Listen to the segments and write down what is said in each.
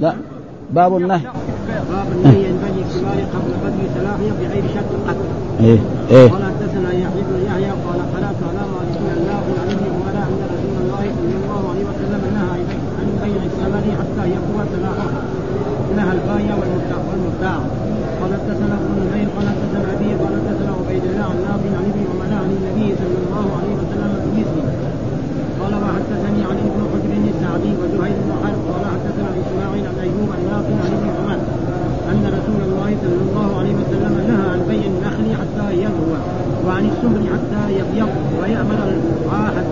لا باب النهي باب النهي ينبغي الكبار قبل قدم سلاحها بغير شرط القتل. إيه إيه قال حدثنا يحيى بن يحيى قال قرات على مالك الله عن ابن عمر ان رسول الله صلى الله عليه وسلم نهى عن بيع الثمر حتى يقوى سلاحها. نهى البايع والمبتاع والمبتاع. قال حدثنا ابن نمير قال حدثنا ابي قال حدثنا عبيد الله عن نافع عن ابن عمر عن النبي صلى الله عليه وسلم بمثله. قال وحدثني عن ابن حجر السعدي وزهير بن حرب قال حدثنا إسماعيل عن أيوب عن نافع عن ابن عمر أن رسول الله صلى الله عليه وسلم نهى عن بيع النخل حتى يغوى وعن السمر حتى يبيض ويأمن العاهة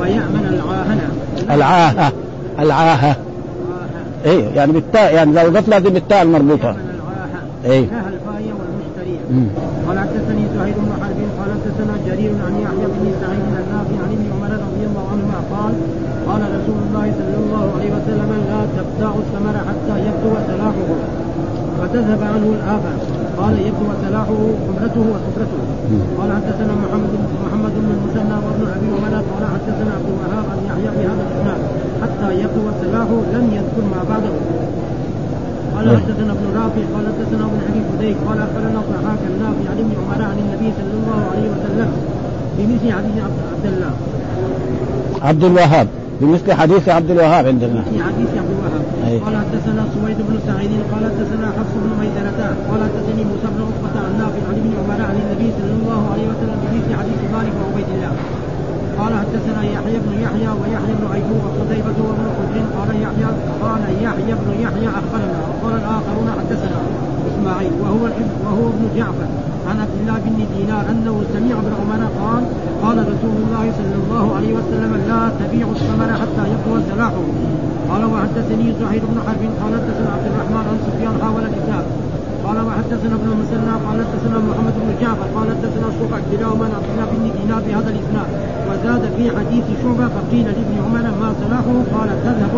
ويأمن العاهنة العاهة العاهة. إيه يعني بالتاء يعني لو قلت لازم بالتاء العاهة. إيه. قال حدثني زهير بن حرب قال حدثنا جرير عن يحيى بن سعيد عن نافع عن ابن رضي الله عنهما قال قال رسول الله صلى الله عليه وسلم لا تبتاع الثمر حتى يبدو سلاحه. فتذهب عنه الآفة. قال يبدو سلاحه حمرته وسفرته قال حدثنا محمد محمد بن المثنى وابن أبي عمر قال حدثنا عبد الوهاب عن يحيى بهذا الإسناد. حتى يبدو سلاحه لم يذكر ما بعده. قال نعم. حدثنا ابن رافع. قال حدثنا ابن أبي فديك. قال أخبرنا ضحاك النافع عن ابن عمر عن النبي صلى الله عليه وسلم بمثل حديث عبد الله. عبد الوهاب. بمثل حديث عبد الوهاب عندنا. في حديث عبد الوهاب. أي. قال حدثنا سويد بن سعيد قال حدثنا حفص بن ميسرة قال حدثني موسى بن عقبة عن نافع عن ابن عمر عن النبي صلى الله عليه وسلم بمثل حديث مالك وعبيد الله. قال حدثنا يحيى بن يحيى ويحيى بن ايوب وقتيبة وابن حجر قال يحيى قال يحيى بن يحيى أخبرنا. وقال الآخرون حدثنا. إسماعيل وهو وهو ابن جعفر. عن عبد الله بن دينار أنه سمع ابن عمر قال قال رسول الله صلى الله عليه وسلم لا تبيع الثمر حتى يقوى سلاحه. قال وحدثني زهير بن حرب قال حدثنا عبد الرحمن عن سفيان حاول الاسناد قال وحدثنا ابن المثنى قال حدثنا محمد بن جعفر. قال حدثنا شعبة كلاهما عن عبد الله بن دينار بهذا الإسناد. وزاد في حديث شعبة فقيل لابن عمر ما سلاحه؟ قال تذهب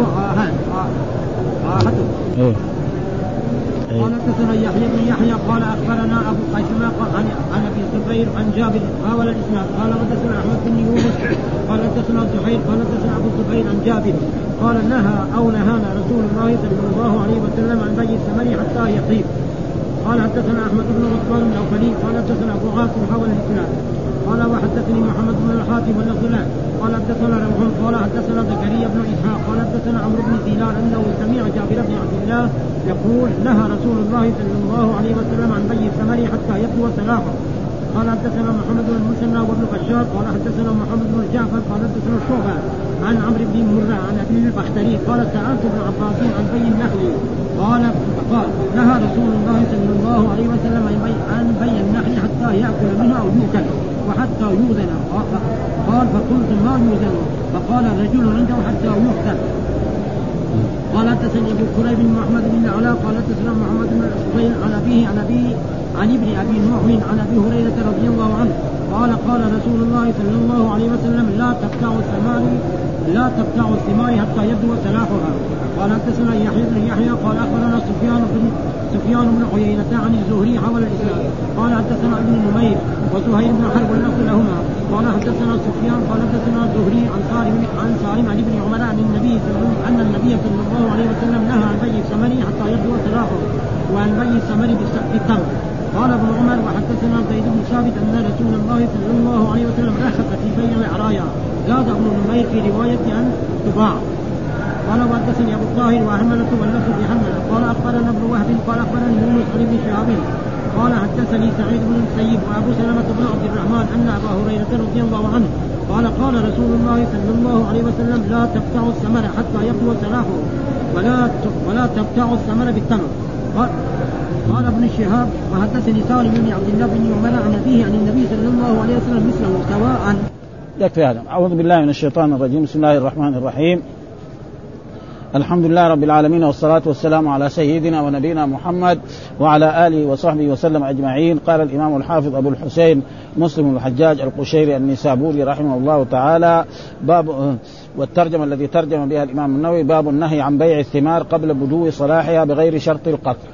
آهته إيه. قال إيه حدثنا يحيى بن يحيى قال أخبرنا أبو خيثمة قال عن عن أبي الزبير عن جابر حاول الاسناد قال حدثنا أحمد بن يونس. قال حدثنا زهير. قال حدثنا أبو الزبير عن جابر. قال نهى أو نهانا رسول الله صلى الله عليه وسلم عن بيع الثمر حتى يطيب قال حدثنا أحمد بن عثمان بن اوفلي قال حدثنا ابو عاصم حول الاسناد قال وحدثني محمد بن الحاتم واللفظ له قال حدثنا روح قال حدثنا زكريا بن إسحاق قال حدثنا عمرو بن دينار أنه سمع جابر بن عبد الله يقول نهى رسول الله صلى الله عليه وسلم عن بيع الثمر حتى يبدو سلاحه قال حدثنا محمد بن المثنى وابن بشار قال حدثنا محمد بن جعفر قال حدثنا شعبة عن عمرو بن مرة عن أبي البختري قال سألت ابن عباس عن بيع النخل. قال قال نهى رسول الله صلى الله عليه وسلم عن بيع النخل حتى يأكل منها أو يؤكل وحتى يوزن قال فقلت ما يوزن فقال رجل عنده حتى يقتل قال حدثني أبو كريب محمد بن العلاء قال حدثنا محمد بن الحسين عن أبيه عن أبي عن ابن أبي نوح عن أبي هريرة رضي الله عنه. قال قال رسول الله صلى الله عليه وسلم لا تقطع الثمار لا تقطع الثمار حتى يبدو سلاحها. قال حدثنا يحيى بن يحيى قال أخبرنا سفيان بن سفيان بن عيينة عن الزهري حول الإسلام. قال حدثنا ابن نمير وزهير بن حرب واللفظ لهما قال حدثنا سفيان قال حدثنا الزهري عن سالم عن سالم عن ابن عمر عن النبي أن النبي صلى الله عليه وسلم نهى عن بيع الثمر حتى يبدو سلاحه وعن بيع الثمر بالتمر قال ابن عمر وحدثنا زيد بن ثابت أن رسول الله صلى الله عليه وسلم رخص في بيع العرايا. زاد ابن نمير في رواية أن تباع. قال وحدثني أبو الطاهر وحملة واللفظ بحملة قال أخبرنا ابن وهب قال أخبرني يونس عن ابن شهاب. قال حدثني سعيد بن المسيب وأبو سلمة بن عبد الرحمن أن أبا هريرة رضي الله عنه قال قال رسول الله صلى الله عليه وسلم لا تقطع الثمر حتى يقوى سلاحه ولا ولا تقطع الثمر بالتمر. قال قال ابن شهاب وحدثني سالم بن عبد الله بن عمر عن أبيه عن النبي صلى الله عليه وسلم مثله سواء. يكفي هذا. أعوذ بالله من الشيطان الرجيم. بسم الله الرحمن الرحيم. الحمد لله رب العالمين والصلاة والسلام على سيدنا ونبينا محمد وعلى آله وصحبه وسلم أجمعين. قال الإمام الحافظ أبو الحسين مسلم الحجاج القشيري النسابوري رحمه الله تعالى. باب والترجمة الذي ترجم بها الإمام النووي باب النهي عن بيع الثمار قبل بدو صلاحها بغير شرط القطع.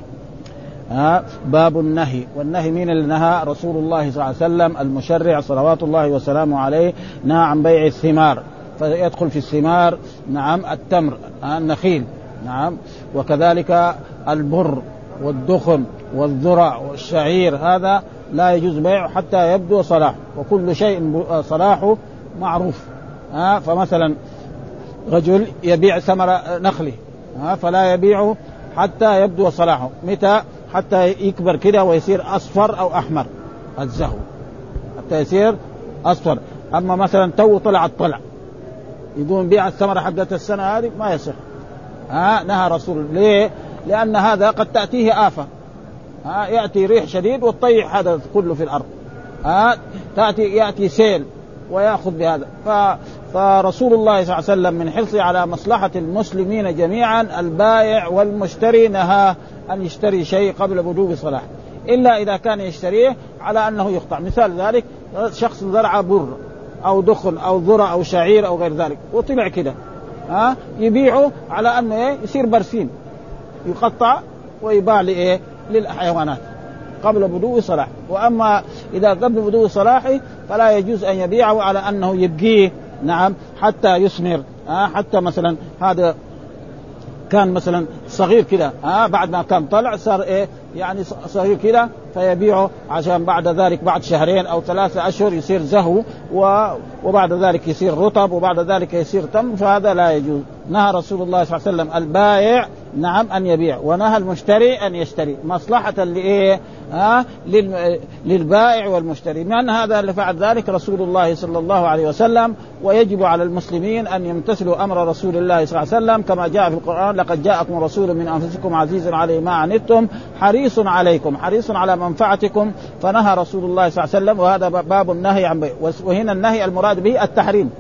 ها باب النهي. والنهي مين اللي نهى رسول الله صلى الله عليه وسلم المشرع صلوات الله وسلامه عليه نهى عن بيع الثمار. فيدخل في الثمار نعم التمر النخيل نعم. وكذلك البر والدخن والذرع والشعير هذا لا يجوز بيعه حتى يبدو صلاح. وكل شيء صلاحه معروف ها فمثلا رجل يبيع ثمر نخله ها فلا يبيعه حتى يبدو صلاحه. متى؟ حتى يكبر كده ويصير أصفر أو أحمر الزهو حتى يصير أصفر. أما مثلا تو طلع الطلع يقوم بيع الثمرة حقت السنة هذه؟ ما يصح. ها نهى رسول ليه؟ لأن هذا قد تأتيه آفة. ها يأتي ريح شديد وتطيح هذا كله في الأرض. ها تأتي يأتي سيل ويأخذ بهذا. ف فرسول الله صلى الله عليه وسلم من حرصه على مصلحة المسلمين جميعا البائع والمشتري نهى أن يشتري شيء قبل بدو صلاح إلا إذا كان يشتريه على أنه يقطع. مثال ذلك شخص زرع بر. أو دخن أو ذرة أو شعير أو غير ذلك. وطلع كده. ها؟ يبيعه على انه إيه؟ يصير برسيم يقطع ويباع لإيه؟ للحيوانات. قبل بدو صلاح. وأما إذا قبل بدو صلاحه فلا يجوز أن يبيعه على أنه يبقيه. نعم. حتى يثمر. آه حتى مثلا هذا كان مثلا صغير كده ها بعد ما كان طلع صار إيه يعني صغير كده فيبيعه عشان بعد ذلك بعد شهرين أو ثلاثة أشهر يصير زهو وبعد ذلك يصير رطب وبعد ذلك يصير تم فهذا لا يجوز نهى رسول الله صلى الله عليه وسلم البائع نعم أن يبيع ونهى المشتري أن يشتري مصلحة لإيه؟ ها للبائع والمشتري. من هذا اللي فعل ذلك رسول الله صلى الله عليه وسلم ويجب على المسلمين أن يمتثلوا أمر رسول الله صلى الله عليه وسلم. كما جاء في القرآن لقد جاءكم رسول من أنفسكم عزيز عليه ما عنتم حريص عليكم حريص على منفعتكم. فنهى رسول الله صلى الله عليه وسلم وهذا باب النهي عن وهنا النهي المراد به التحريم.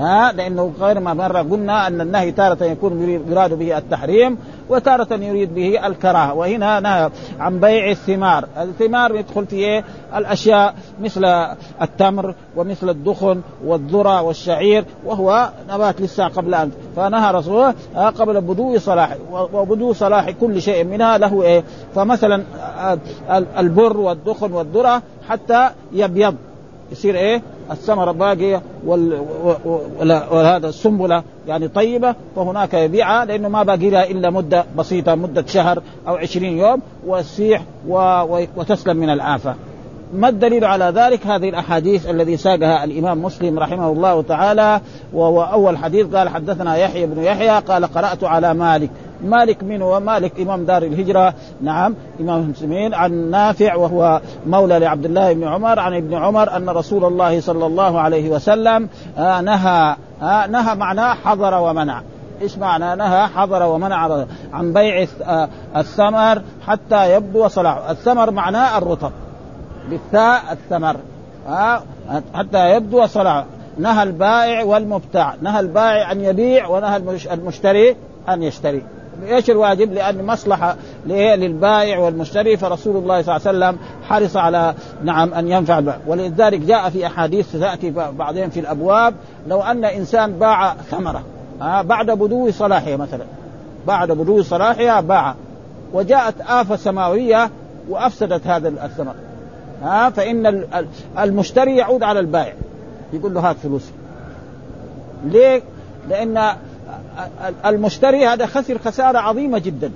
ها لأنه غير ما مره قلنا أن النهي تارة يكون يراد به التحريم وتارة يريد به الكراهة وهنا نهى عن بيع الثمار، الثمار يدخل في إيه؟ الأشياء مثل التمر ومثل الدخن والذرة والشعير وهو نبات لسه قبل ان فنهى رسوله قبل بدو صلاح وبدو صلاح كل شيء منها له إيه؟ فمثلا البر والدخن والذرة حتى يبيض يصير إيه؟ الثمرة باقيه. وهذا السنبلة يعني طيبة فهناك يبيعها لأنه ما باقي لها إلا مدة بسيطة مدة شهر أو عشرين يوم وتسيح و... وتسلم من الآفة ما الدليل على ذلك؟ هذه الأحاديث الذي ساقها الإمام مسلم رحمه الله تعالى وهو أول حديث. قال حدثنا يحيى بن يحيى قال قرأت على مالك. مالك من هو مالك إمام دار الهجرة. نعم إمام المسلمين. عن نافع وهو مولى لعبد الله بن عمر عن ابن عمر أن رسول الله صلى الله عليه وسلم آه نهى آه نهى معناه حضر ومنع. إيش معنى نهى؟ حضر ومنع عن بيع آه الثمر حتى يبدو صلاحه الثمر معناه الرطب. بالثاء الثمر. آه حتى يبدو صلاحه نهى البائع والمبتاع. نهى البائع أن يبيع ونهى المشتري أن يشتري. إيش الواجب؟ لأن مصلحة للبائع والمشتري. فرسول الله صلى الله عليه وسلم حرص على نعم أن ينفع البائع. ولذلك جاء في أحاديث تأتي بعدين في الأبواب. لو أن إنسان باع ثمرة آه بعد بدو صلاحها مثلا. بعد بدو صلاحها باع. وجاءت آفة سماوية وأفسدت هذا الثمر ها آه فإن المشتري يعود على البائع يقول له هات فلوسي. ليه؟ لأن المشتري هذا خسر خسارة عظيمة جدا.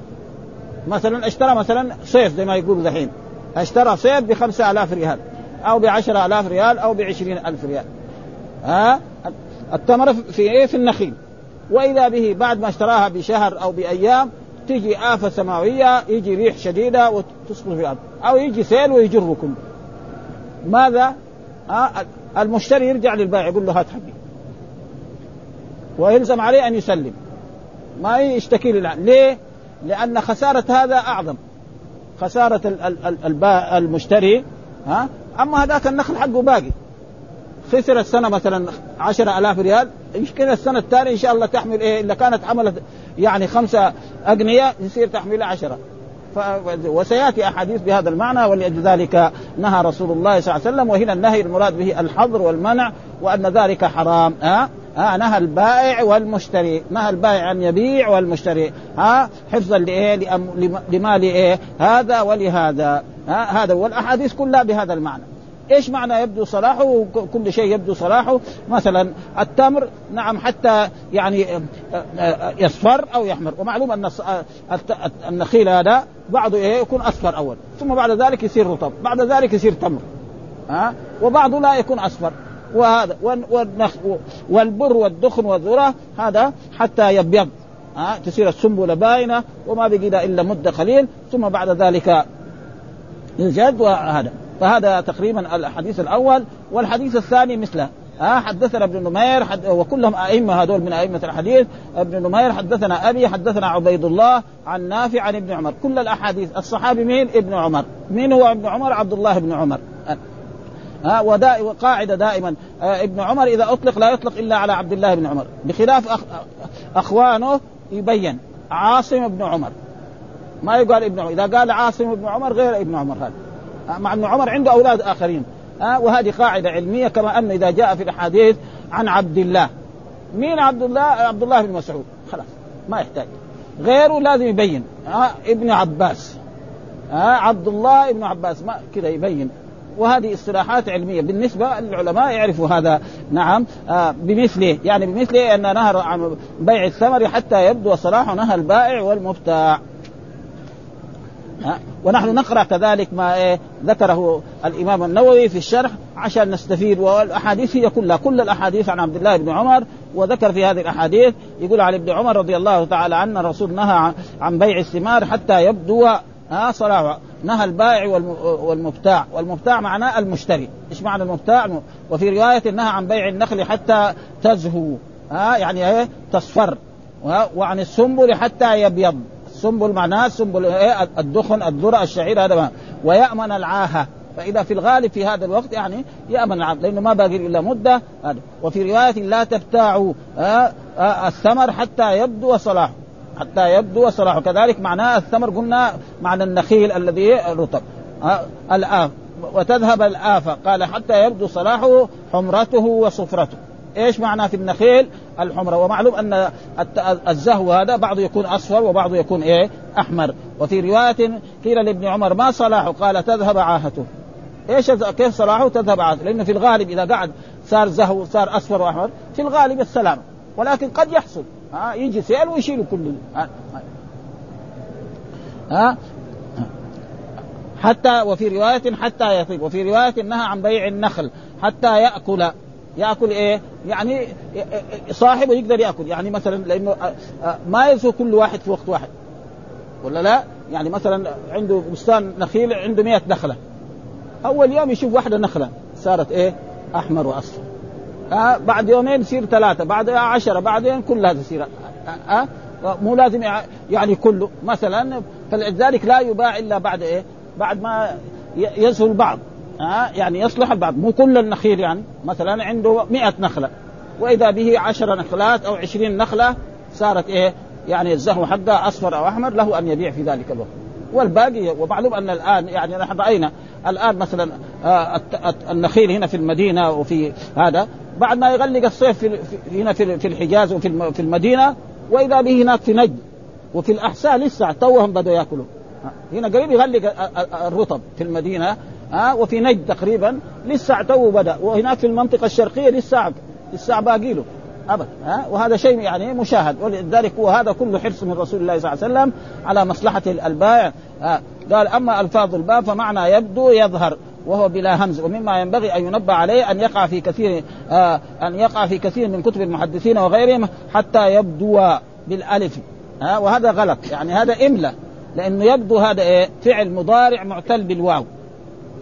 مثلا اشترى مثلا صيف زي ما يقولوا دحين. اشترى صيف بخمسة آلاف ريال أو بعشرة آلاف ريال أو بعشرين ألف ريال. ها؟ التمر في إيه؟ في النخيل. وإذا به بعد ما اشتراها بشهر أو بأيام تيجي آفة سماوية يجي ريح شديدة وتسقط في الأرض. أو يجي سيل ويجركم. ماذا؟ آه المشتري يرجع للبائع يقول له هات حقي. ويلزم عليه أن يسلم. ما يشتكي لله. ليه؟ لأن خسارة هذا أعظم. خسارة المشتري ها؟ أما هذاك النخل حقه باقي. خسر السنة مثلا عشرة ألاف ريال. يمكن السنة الثانية إن شاء الله تحمل إيه؟ إلا كانت عملت يعني خمسة أغنياء يصير تحمل عشرة. ف... وسيأتي أحاديث بهذا المعنى ولذلك نهى رسول الله صلى الله عليه وسلم وهنا النهي المراد به الحظر والمنع وأن ذلك حرام. ها؟ ها؟ نهى البائع والمشتري. نهى البائع أن يبيع والمشتري. ها؟ حفظا لإيه؟ لمال إيه؟ هذا ولهذا. ها؟ هذا والاحاديث كلها بهذا المعنى. إيش معنى يبدو صلاحه؟ كل شيء يبدو صلاحه. مثلا التمر نعم حتى يعني يصفر أو يحمر. ومعلوم أن النخيل هذا بعضه إيه يكون أصفر أول. ثم بعد ذلك يصير رطب. بعد ذلك يصير تمر. ها؟ وبعضه لا يكون أصفر. وهذا والبر والدخن والذرة هذا حتى يبيض. ها؟ تصير السنبلة باينة وما بقي إلا مدة قليل. ثم بعد ذلك يجد وهذا. فهذا تقريبا الحديث الأول والحديث الثاني مثله. ها حدثنا ابن نمير حد وكلهم أئمة هذول من أئمة الحديث. ابن نمير حدثنا أبي حدثنا عبيد الله عن نافع عن ابن عمر. كل الأحاديث الصحابي مين؟ ابن عمر. مين هو ابن عمر؟ عبد الله بن عمر. ها ودائما وقاعدة دائما. آه ابن عمر إذا أطلق لا يطلق إلا على عبد الله بن عمر. بخلاف أخ أخوانه يبين عاصم بن عمر. ما يقال ابن عمر. إذا قال عاصم بن عمر غير ابن عمر هذا. مع ابن عمر عنده أولاد آخرين. ها وهذه قاعدة علمية كما أن إذا جاء في الأحاديث عن عبد الله. مين عبد الله؟ عبد الله بن مسعود. خلاص ما يحتاج. غيره لازم يبين. ها ابن عباس. ها عبد الله ابن عباس. ما كذا يبين. وهذه اصطلاحات علمية. بالنسبة للعلماء يعرفوا هذا. نعم. آه بمثله. يعني بمثله أن نهر عن بيع الثمر حتى يبدو صلاح نهى البائع والمبتاع. ونحن نقرأ كذلك ما إيه ذكره الإمام النووي في الشرح عشان نستفيد والأحاديث هي كلها كل الأحاديث عن عبد الله بن عمر وذكر في هذه الأحاديث يقول عن ابن عمر رضي الله تعالى عنه الرسول نهى عن بيع الثمار حتى يبدو ها صلاح نهى البائع والمبتاع. والمبتاع معناه المشتري. إيش معنى المبتاع؟ وفي رواية نهى عن بيع النخل حتى تزهو ها يعني إيه تصفر وعن السنبل حتى يبيض. السنبل معناه السنبل إيه الدخن الذرة الشعير هذا ما. ويأمن العاهة. فإذا في الغالب في هذا الوقت يعني يأمن العبد لأنه ما باقي إلا مدة. وفي رواية لا تبتاعوا الثمر حتى يبدو صلاحه. حتى يبدو صلاحه. كذلك معناه الثمر قلنا معنى النخيل الذي رطب الآف وتذهب الآفة. قال حتى يبدو صلاحه حمرته وصفرته. إيش معنى في النخيل؟ الحمرة. ومعلوم أن الزهو هذا بعضه يكون أصفر وبعضه يكون إيه؟ أحمر. وفي رواية قيل لابن عمر ما صلاحه؟ قال تذهب عاهته. إيش كيف صلاحه؟ تذهب عاهته. لأنه في الغالب إذا قعد صار زهو صار أصفر وأحمر في الغالب السلام. ولكن قد يحصل. ها يجي سيل ويشيل كل ها, ها. حتى وفي رواية حتى يطيب وفي رواية نهى عن بيع النخل حتى يأكل يأكل إيه؟ يعني صاحبه يقدر يأكل. يعني مثلا لأنه ما يزهو كل واحد في وقت واحد. ولا لا؟ يعني مثلا عنده بستان نخيل عنده مئة نخلة. أول يوم يشوف واحدة نخلة. صارت إيه؟ أحمر وأصفر. آه بعد يومين يصير ثلاثة بعد عشرة بعدين كلها تصير آه آه مو لازم يعني كله. مثلا فلذلك لا يباع إلا بعد إيه؟ بعد ما يزهو البعض آه يعني يصلح البعض. مو كل النخيل يعني. مثلا عنده مئة نخلة. وإذا به عشر نخلات أو عشرين نخلة صارت إيه؟ يعني الزهو حقه أصفر أو أحمر له أن يبيع في ذلك الوقت. والباقي ومعلوم أن الآن يعني نحن رأينا الآن مثلا آه النخيل هنا في المدينة وفي هذا بعد ما يغلق الصيف في هنا في الحجاز وفي في المدينة وإذا به هناك في نجد وفي الأحساء لسه توهم بدوا ياكلوا هنا قريب يغلق الرطب في المدينة ها؟ وفي نجد تقريبا لسه تو بدأ. وهناك في المنطقة الشرقية لسه لسه باقي له ابدا ها؟ وهذا شيء يعني مشاهد. ولذلك هو هذا كله حرص من رسول الله صلى الله عليه وسلم على مصلحة البائع قال أما ألفاظ الباب فمعنى يبدو يظهر وهو بلا همز. ومما ينبغي أن ينبه عليه أن يقع في كثير آه أن يقع في كثير من كتب المحدثين وغيرهم حتى يبدو بالألف آه وهذا غلط. يعني هذا املا لأنه يبدو هذا إيه؟ فعل مضارع معتل بالواو.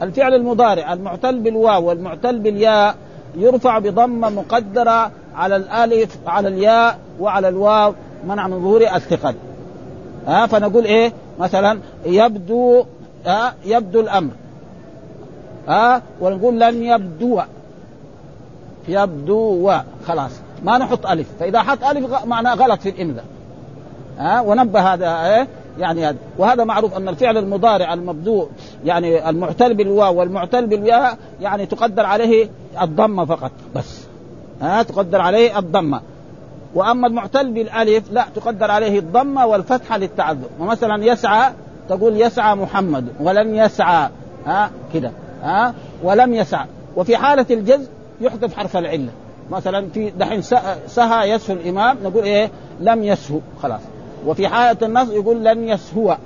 الفعل المضارع المعتل بالواو والمعتل بالياء يرفع بضمه مقدرة على الألف على الياء وعلى الواو منع من ظهور الثقل. ها فنقول إيه؟ مثلا يبدو آه يبدو الأمر. ها ونقول لن يبدو. يبدو. خلاص ما نحط ألف. فإذا حط ألف معناه غلط في الاملاء ها ونبه هذا إيه؟ يعني هذا. وهذا معروف أن الفعل المضارع المبدوء يعني المعتل بالواو والمعتل بالياء يعني تقدر عليه الضمه فقط بس. ها تقدر عليه الضمه وأما المعتل بالألف لا تقدر عليه الضمه والفتحه للتعذر. ومثلا يسعى تقول يسعى محمد ولن يسعى. ها كده. ها ولم يسع وفي حالة الجزم يحذف حرف العلة. مثلا في دحين سهى يسهو الإمام نقول إيه؟ لم يسهو. خلاص. وفي حالة النص يقول لن يسهو.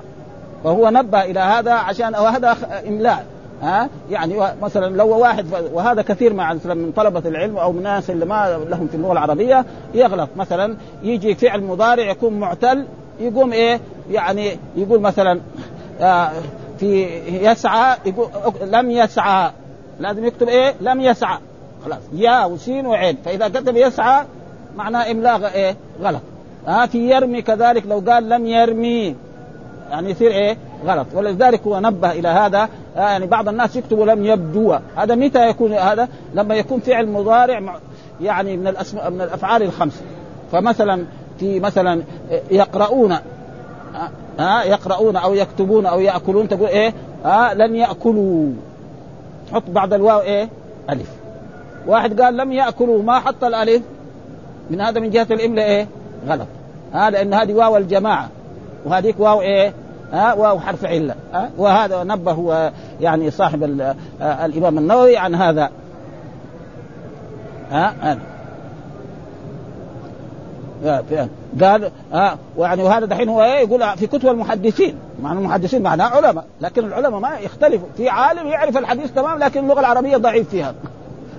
فهو نبه إلى هذا عشان وهذا املاء ها؟ يعني مثلا لو واحد وهذا كثير مع من طلبة العلم أو الناس اللي ما لهم في اللغة العربية يغلط. مثلا يجي فعل مضارع يكون معتل يقوم إيه؟ يعني يقول مثلا آه في يسعى يقول لم يسعى. لازم يكتب إيه؟ لم يسعى. خلاص. يا وسين وعين. فإذا كتب يسعى معناه املاء إيه؟ غلط. ها آه في يرمي كذلك لو قال لم يرمي. يعني يصير إيه؟ غلط. ولذلك هو نبه إلى هذا. آه يعني بعض الناس يكتبوا لم يبدو. هذا متى يكون؟ هذا لما يكون فعل مضارع يعني من الاسماء من الأفعال الخمسه فمثلا في مثلا يقرؤون. ها يقرؤون أو يكتبون أو يأكلون. تقول إيه؟ ها لن يأكلوا. حط بعد الواو إيه؟ ألف. واحد قال لم يأكلوا. ما حط الألف؟ من هذا من جهة الاملاء إيه؟ غلط. ها لأن هذه واو الجماعة. وهذيك واو إيه؟ ها واو حرف علة. ها وهذا نبه هو يعني صاحب الإمام النووي عن هذا. ها قال ها يعني وهذا دحين هو إيه؟ يقول في كتب المحدثين. مع المحدثين معناه علماء لكن العلماء ما يختلفوا. في عالم يعرف الحديث تمام لكن اللغة العربية ضعيف فيها.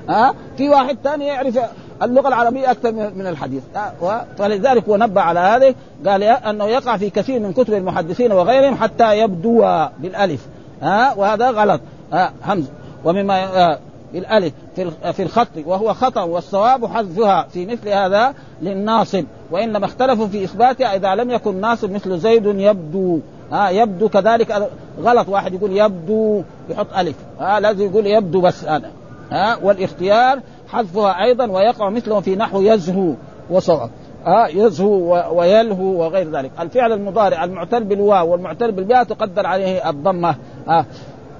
ها في واحد ثاني يعرف اللغة العربية أكثر من الحديث. فلذلك هو نبه على هذه قال أنه يقع في كثير من كتب المحدثين وغيرهم حتى يبدو بالألف. ها وهذا غلط. ها همز. ومما بالألف. في في الخط. وهو خطأ والصواب حذفها في مثل هذا للناصب. وانما اختلفوا في إثباتها إذا لم يكن ناصب مثل زيد يبدو. ها يبدو كذلك غلط. واحد يقول يبدو يحط ألف. ها لازم يقول يبدو بس أنا. ها والإختيار حذفها أيضا ويقع مثله في نحو يزهو وصواب. ها يزهو ويلهو وغير ذلك. الفعل المضارع المعتل بالواو والمعتل بالباء تقدر عليه الضمة. ها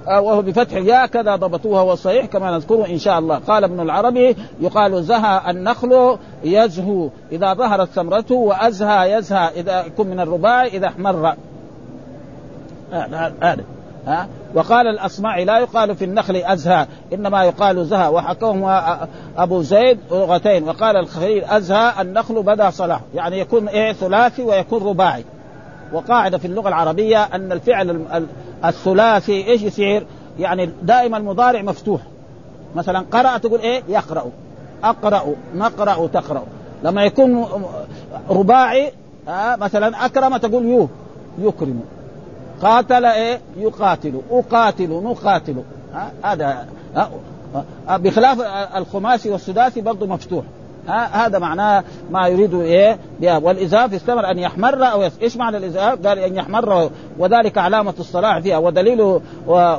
وهو بفتح الياء كذا ضبطوها والصحيح كما نذكره إن شاء الله. قال ابن العربي يقال زهى النخل يزهو. إذا ظهرت ثمرته وأزهى يزهى إذا يكون من الرباعي إذا احمر. هذا ها؟ وقال الاصمعي لا يقال في النخل أزهى إنما يقال زهى. وحكوه أبو زيد لغتين وقال الخليل أزهى النخل بدا صلاح. يعني يكون إيه؟ ثلاثي ويكون رباعي. وقاعدة في اللغة العربية أن الفعل الثلاثي إيش يصير؟ يعني دائما المضارع مفتوح. مثلا قرأ تقول إيه؟ يقرأ. أقرأ نقرأ تقرأ. لما يكون رباعي مثلا أكرم تقول يو يكرم. قاتل إيه؟ يقاتل. أقاتل نقاتل. هذا بخلاف الخماسي والسداسي برضه مفتوح. هذا معناه ما يريد إيه؟ والازاف استمر أن يحمر أو يس... إيش معنى الازاف؟ قال أن يحمر وذلك علامة الصلاح فيها. ودليل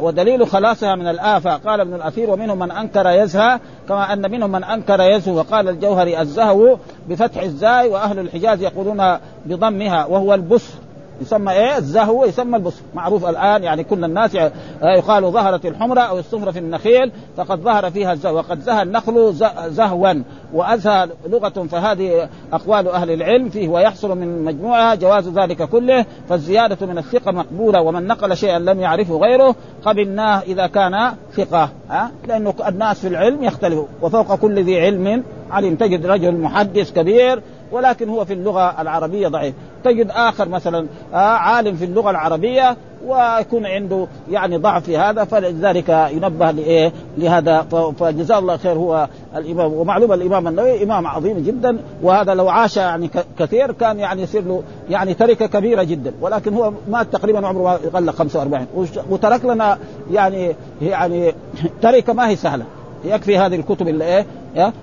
ودليل خلاصها من الآفة. قال ابن الأثير ومنهم من أنكر يزهى كما أن منهم من أنكر يزهو. وقال الجوهري الزهو بفتح الزاي وأهل الحجاز يقولون بضمها وهو البصر يسمى إيه؟ الزهو يسمى البصر. معروف الآن يعني كل الناس يقال ظهرت الحمرة أو الصفرة في النخيل فقد ظهر فيها الزهو. وقد زهى النخل زهوا. وأزهى لغة فهذه أقوال أهل العلم فيه ويحصل من مجموعها جواز ذلك كله فالزيادة من الثقة مقبولة ومن نقل شيئا لم يعرفه غيره قبلناه إذا كان ثقة ها؟ لأنه الناس في العلم يختلفوا. وفوق كل ذي علم علم تجد رجل محدث كبير ولكن هو في اللغة العربية ضعيف. تجد آخر مثلا آه عالم في اللغة العربية ويكون عنده يعني ضعف في هذا فلذلك ينبه لإيه؟ لهذا. فجزاه الله خير هو الإمام ومعلوم الإمام النووي إمام عظيم جدا وهذا لو عاش يعني كثير كان يعني يصير له يعني تركة كبيرة جدا. ولكن هو مات تقريبا عمره يغلق 45 وترك لنا يعني يعني تركة ما هي سهلة. يكفي هذه الكتب اللي إيه؟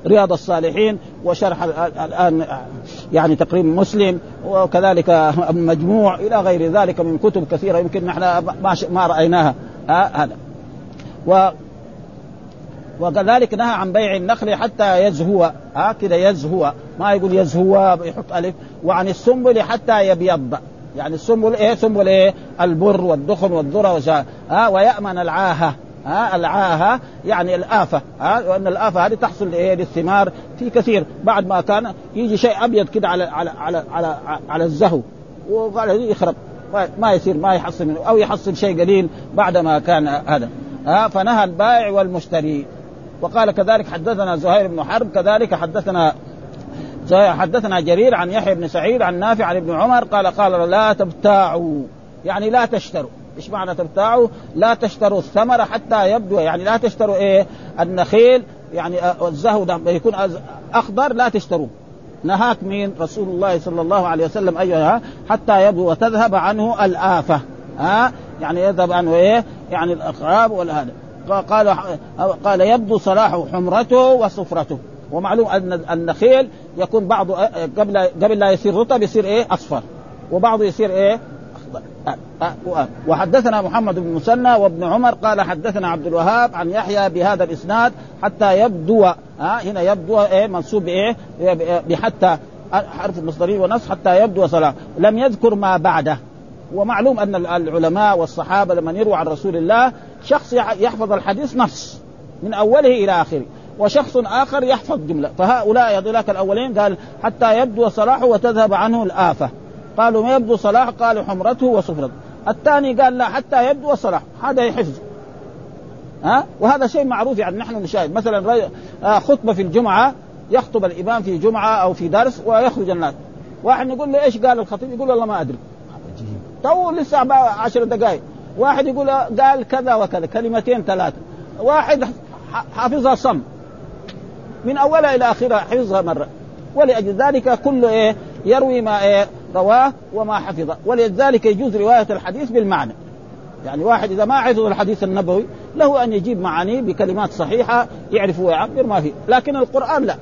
رياض الصالحين وشرح الآن يعني تقريبا مسلم وكذلك مجموع إلى غير ذلك من كتب كثيرة يمكن نحن ما ما رأيناها. هذا. و وكذلك نهى عن بيع النخل حتى يزهو. ها؟ كذا يزهو. ما يقول يزهو يحط ألف. وعن السنبل حتى يبيض. يعني السنبل إيه؟ سنبل إيه؟ البر والدخن والذرة ها؟ ويأمن العاهة. ها العاهه يعني الآفة ها وأن الآفة هذه تحصل إيه للثمار في كثير. بعد ما كان يجي شيء أبيض كده على على على على, على الزهو وقال يخرب ما يصير ما يحصل منه أو يحصل شيء قليل بعد ما كان هذا. ها فنهى البائع والمشتري. وقال كذلك حدثنا زهير بن حرب كذلك حدثنا حدثنا جرير عن يحيى بن سعيد عن نافع عن ابن عمر قال قال لا تبتاعوا يعني لا تشتروا. إيش معنى تبتاعوا؟ لا تشتروا الثمر حتى يبدو يعني لا تشتروا إيه؟ النخيل يعني الزهو يكون أخضر لا تشتروه. نهاك مين رسول الله صلى الله عليه وسلم أيها حتى يبدو وتذهب عنه الآفة. ها؟ يعني يذهب عنه إيه؟ يعني الأخراب والهذا. قال قال يبدو صلاح حمرته وصفرته. ومعلوم أن النخيل يكون بعضه قبل قبل لا يصير رطب يصير إيه؟ أصفر. وبعضه يصير إيه؟ وحدثنا محمد بن مسنى وابن عمر قال حدثنا عبد الوهاب عن يحيى بهذا الإسناد حتى يبدو ها هنا يبدو إيه منصوب بإيه بحتى حرف المصدري ونص حتى يبدو صلاة. لم يذكر ما بعده. ومعلوم أن العلماء والصحابة لما يروى عن رسول الله شخص يحفظ الحديث نص من أوله إلى آخره. وشخص آخر يحفظ جملة. فهؤلاء هذولاك الأولين قال حتى يبدو صلاحه وتذهب عنه الآفة. قالوا ما يبدو صلاح؟ قالوا حمرته وصفرته الثاني قال لا حتى يبدو صلاح. هذا حفظ ها؟ وهذا شيء معروف يعني نحن نشاهد. مثلا آه، خطبة في الجمعة يخطب الإمام في جمعة أو في درس ويخرج الناس. واحد يقول له إيش؟ قال الخطيب يقول والله ما أدري. تو لسه عشر دقائق. واحد يقول قال كذا وكذا كلمتين ثلاثة. واحد حافظها صم. من أولها إلى آخرها حفظها مرة. ولأجل ذلك كل إيه يروي ما إيه رواه وما حفظه. ولذلك يجوز رواية الحديث بالمعنى. يعني واحد إذا ما حفظ الحديث النبوي له أن يجيب معانيه بكلمات صحيحة يعرف ويعبر ما فيه. لكن القرآن لا.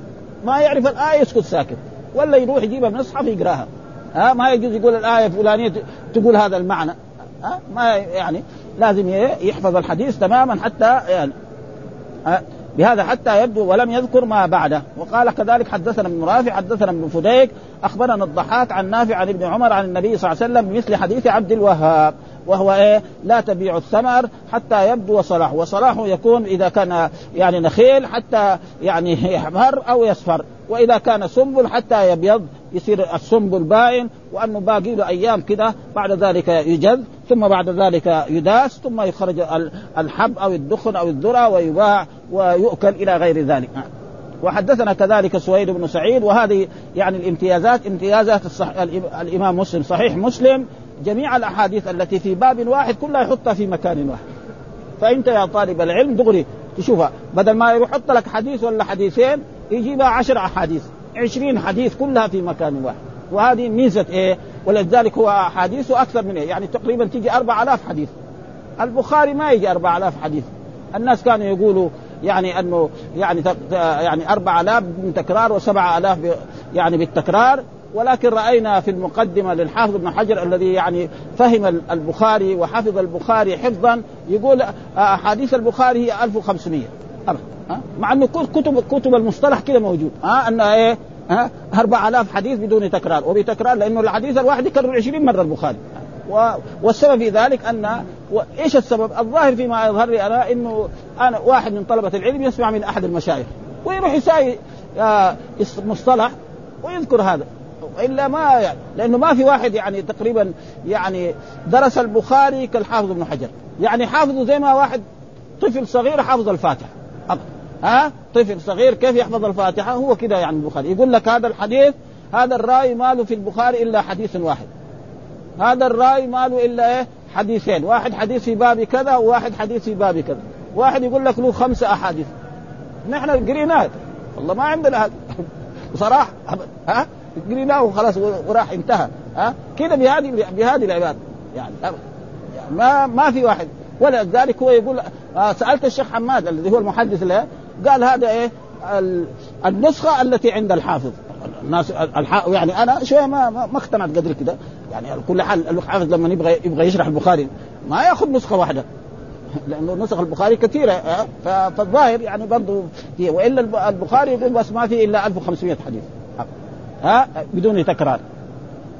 ما يعرف الآية يسكت ساكت. ولا يروح يجيبها من المصحف يقراها. ها ما يجوز يقول الآية الفلانية تقول هذا المعنى. ها ما يعني لازم يحفظ الحديث تماما حتى يعني بهذا حتى يبدو ولم يذكر ما بعده. وقال كذلك حدثنا ابن رافع حدثنا ابن فديك أخبرنا الضحاك عن نافع عن ابن عمر عن النبي صلى الله عليه وسلم بمثل حديث عبد الوهاب وهو إيه؟ لا تبيع الثمر حتى يبدو صلاح وصلاحه يكون إذا كان يعني نخيل حتى يعني يحمر أو يصفر وإذا كان سنبل حتى يبيض يصير السنبل باين وانه باقي له أيام كده بعد ذلك يجذ ثم بعد ذلك يداس ثم يخرج الحب أو الدخن أو الذرة ويباع ويؤكل إلى غير ذلك. وحدثنا كذلك سويد بن سعيد وهذه يعني الامتيازات امتيازات الصح... الإمام مسلم صحيح مسلم جميع الأحاديث التي في باب واحد كلها يحطها في مكان واحد. فأنت يا طالب العلم دغري تشوفها بدل ما يحط لك حديث ولا حديثين يجيبها عشر أحاديث عشرين حديث كلها في مكان واحد. وهذه ميزة إيه؟ ولذلك هو أحاديثه أكثر من إيه؟ يعني تقريبا تيجي أربع آلاف حديث. البخاري ما يجي أربع آلاف حديث. الناس كانوا يقولوا يعني أنه يعني يعني 4000 من تكرار وسبعة آلاف يعني بالتكرار. ولكن رأينا في المقدمة للحافظ ابن حجر الذي يعني فهم البخاري وحفظ البخاري حفظا يقول أحاديث البخاري هي 1500 مع إنه كتب كتب المصطلح كده موجود. ها؟ انها إيه؟ ها؟ 4000 حديث بدون تكرار. وبتكرار لأنه الحديث الواحد يكرر 20 مرة البخاري. و... والسبب في ذلك أن و... إيش السبب؟ الظاهر فيما يظهر لي أنا إنه أنا واحد من طلبة العلم يسمع من أحد المشايخ ويروح يساوي آه مصطلح ويذكر هذا. والا ما يعني لأنه ما في واحد يعني تقريبا يعني درس البخاري كالحافظ ابن حجر. يعني حافظه زي ما واحد طفل صغير حافظ الفاتحة. ها؟ طفل صغير كيف يحفظ الفاتحة؟ هو كده يعني البخاري. يقول لك هذا الحديث هذا الرأي ما له في البخاري إلا حديث واحد. هذا الرأي ما له إلا إيه؟ حديثين. واحد حديث في باب كذا وواحد حديث في باب كذا. واحد يقول لك له خمسه أحاديث. نحن قريناه والله ما عندنا هذا. بصراحة. ها؟ قريناه وخلاص وراح انتهى. ها؟ كده بهذه بهذه العباده يعني ما ما في واحد. ولذلك هو يقول آه سألت الشيخ حماد الذي هو المحدث له قال هذا إيه؟ النسخة التي عند الحافظ. الناس الح... يعني أنا شوية ما ما اقتنعت قدر كده. يعني على كل حال الحافظ لما يبغى يبغى يشرح البخاري. ما ياخذ نسخة واحدة. لأنه نسخ البخاري كثيرة آه، فالظاهر يعني برضه وإلا البخاري بس ما في إلا 1500 حديث. ها؟ بدون تكرار.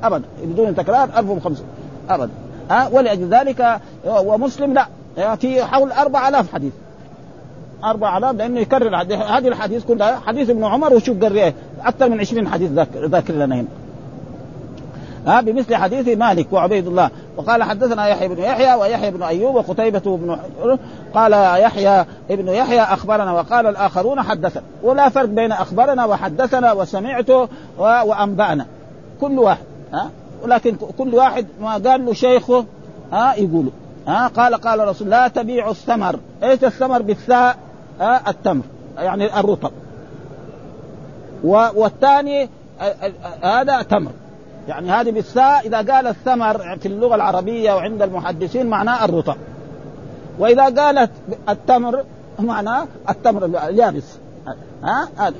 ابدا بدون تكرار 1500 ابدا ها؟ ولأجل ذلك ومسلم لا. في حول 4000 حديث. 4000 لأنه يكرر هذه الحديث كلها. حديث ابن عمر وشوف قرية. أكثر من 20 حديث ذاكر ذاكر لنا هنا. ها بمثل حديث مالك وعبيد الله. وقال حدثنا يحيى بن يحيى ويحيى بن أيوب وقتيبة بن قال يحيى ابن يحيى أخبرنا وقال الآخرون حدثنا. ولا فرق بين أخبرنا وحدثنا وسمعت وأنبأنا. كل واحد ها؟ ولكن كل واحد ما قال له شيخه ها يقوله. ها قال قال رسول لا تبيع الثمر. إيش الثمر؟ بالثاء ها التمر. يعني الرطب. والثاني هذا تمر. يعني هذه بالثاء إذا قال الثمر في اللغة العربية وعند المحدثين معناه الرطب. وإذا قالت التمر معناه التمر اليابس. ها؟ هذا.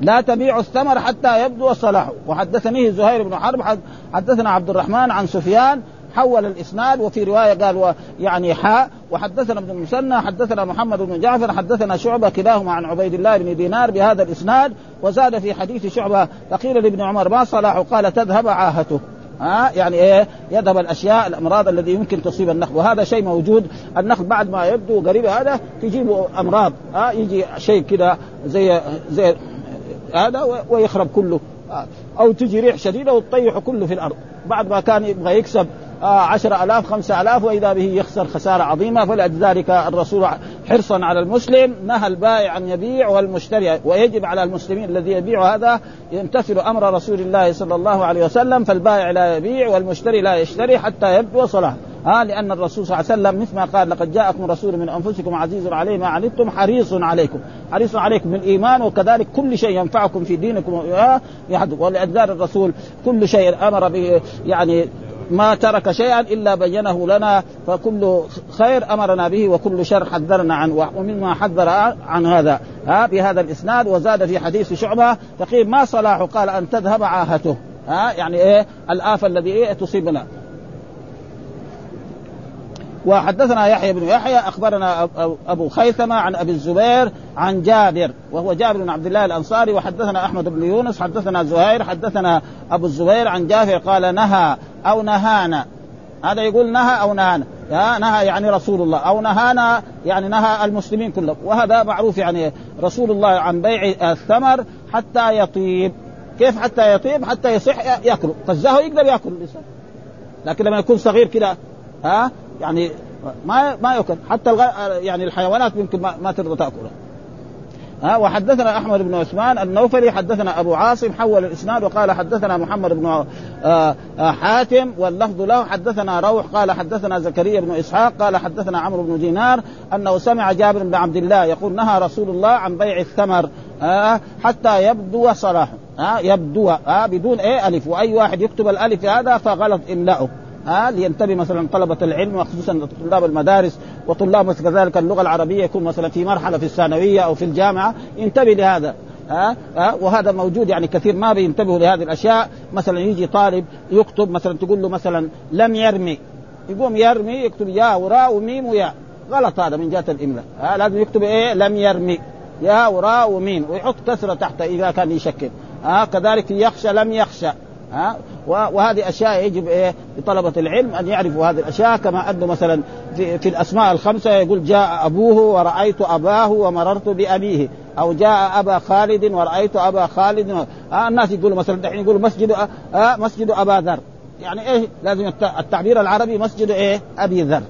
لا تبيع الثمر حتى يبدو صلاحه. وحدثنيه زهير بن حرب حدثنا عبد الرحمن عن سفيان حول الإسناد وفي رواية قال يعني حاء وحدثنا ابن المثنى حدثنا محمد بن جعفر حدثنا شعبة كلاهما عن عبيد الله بن دينار بهذا الإسناد وزاد في حديث شعبة فقيل لابن عمر ما صلاح؟ قال تذهب عاهته. ها؟ يعني إيه؟ يذهب الأشياء الأمراض الذي يمكن تصيب النخل. وهذا شيء موجود النخل بعد ما يبدو قريب هذا تجيبه أمراض. ها؟ يجي شيء كده زي زي هذا ويخرب كله. أو تجي ريح شديدة وتطيح كله في الأرض. بعد ما كان يبغى يكسب عشر ألاف خمسة ألاف وإذا به يخسر خسارة عظيمة. فلذلك الرسول حرصا على المسلم نهى البائع أن يبيع والمشتري ويجب على المسلمين الذي يبيع هذا يمتثل أمر رسول الله صلى الله عليه وسلم فالبائع لا يبيع والمشتري لا يشتري حتى يبدو صلاة. ها آه لأن الرسول صلى الله عليه وسلم مثل ما قال لقد جاءكم رسول من أنفسكم عزيز عليه ما عنتم حريص عليكم. حريص عليكم بالإيمان وكذلك كل شيء ينفعكم في دينكم. ولذلك الرسول كل شيء أمر به يعني ما ترك شيئا إلا بينه لنا فكل خير أمرنا به وكل شر حذرنا عنه ومما حذر عن هذا. ها بهذا الإسناد وزاد في حديث شعبة تقيل ما صلاح قال أن تذهب عاهته. ها يعني إيه؟ الآفة الذي إيه؟ تصيبنا. وحدثنا يحيى بن يحيى أخبرنا أبو خيثمة عن أبي الزبير عن جابر وهو جابر بن عبد الله الأنصاري وحدثنا أحمد بن يونس حدثنا زهير حدثنا أبو الزبير عن جابر قال نهى أو نهانا. هذا يقول نهى أو نهانا. نهى يعني رسول الله أو نهانا يعني نهى المسلمين كلهم. وهذا معروف يعني رسول الله عن بيع الثمر حتى يطيب. كيف حتى يطيب؟ حتى يصح ياكله فالزهو يقدر يأكل. الانسان لكن لما يكون صغير كده ها؟ يعني ما ما يؤكل حتى. يعني الحيوانات يمكن ما, ما ترضى تأكله. ها وحدثنا أحمد بن عثمان النوفلي حدثنا أبو عاصم حول الإسناد وقال حدثنا محمد بن آه، آه، حاتم واللفظ له حدثنا روح قال حدثنا زكريا بن إسحاق قال حدثنا عمرو بن دينار أنه سمع جابر بن عبد الله يقول نهى رسول الله عن بيع الثمر حتى يبدو صلاحه آه يبدو بدون إيه ألف وأي واحد يكتب الألف هذا فغلط املأه ها لينتبه مثلا طلبة العلم وخصوصا طلاب المدارس وطلاب كذلك اللغة العربية يكون مثلا في مرحلة في الثانوية أو في الجامعة. ينتبه لهذا. ها؟ ها؟ وهذا موجود يعني كثير. ما بينتبهوا لهذه الأشياء. مثلا يجي طالب يكتب مثلا تقول له مثلا لم يرمي. يقوم يرمي يكتب يا وراء وميم ويا. غلط هذا من جهة الاملاء ها؟ لازم يكتب إيه؟ لم يرمي. يا وراء وميم. ويحط كسرة تحت إذا كان يشكل. ها؟ كذلك يخشى لم يخشى. ها؟ وهذه أشياء يجب إيه لطلبة العلم أن يعرفوا هذه الأشياء كما أنه مثلا في, في الأسماء الخمسة يقول جاء أبوه ورأيت أباه ومررت بأبيه. أو جاء أبا خالد ورأيت أبا خالد. آه الناس يقولوا مثلا دحين يقولوا مسجد آه مسجد أبا ذر. يعني إيه لازم التعبير العربي مسجد إيه؟ أبي ذر.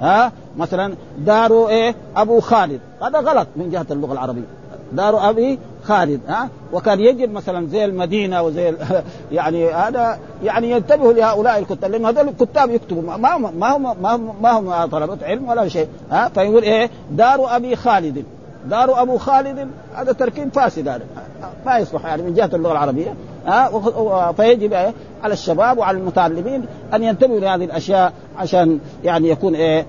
ها مثلا دار إيه؟ أبو خالد. هذا غلط من جهة اللغة العربية. دار أبي خالد ها؟ وكان يجب مثلا زي المدينة وزي يعني هذا يعني ينتبهوا لهؤلاء الكتاب لأن هذول الكتاب يكتبوا ما هم ما هم ما هم, ما هم طلبة علم ولا شيء ها؟ فيقول إيه؟ دار أبي خالد دار أبو خالد هذا تركيب فاسد هذا ما يصلح يعني من جهة اللغة العربية ها؟ فيجب إيه؟ على الشباب وعلى المتعلمين أن ينتبهوا لهذه الأشياء عشان يعني يكون إيه؟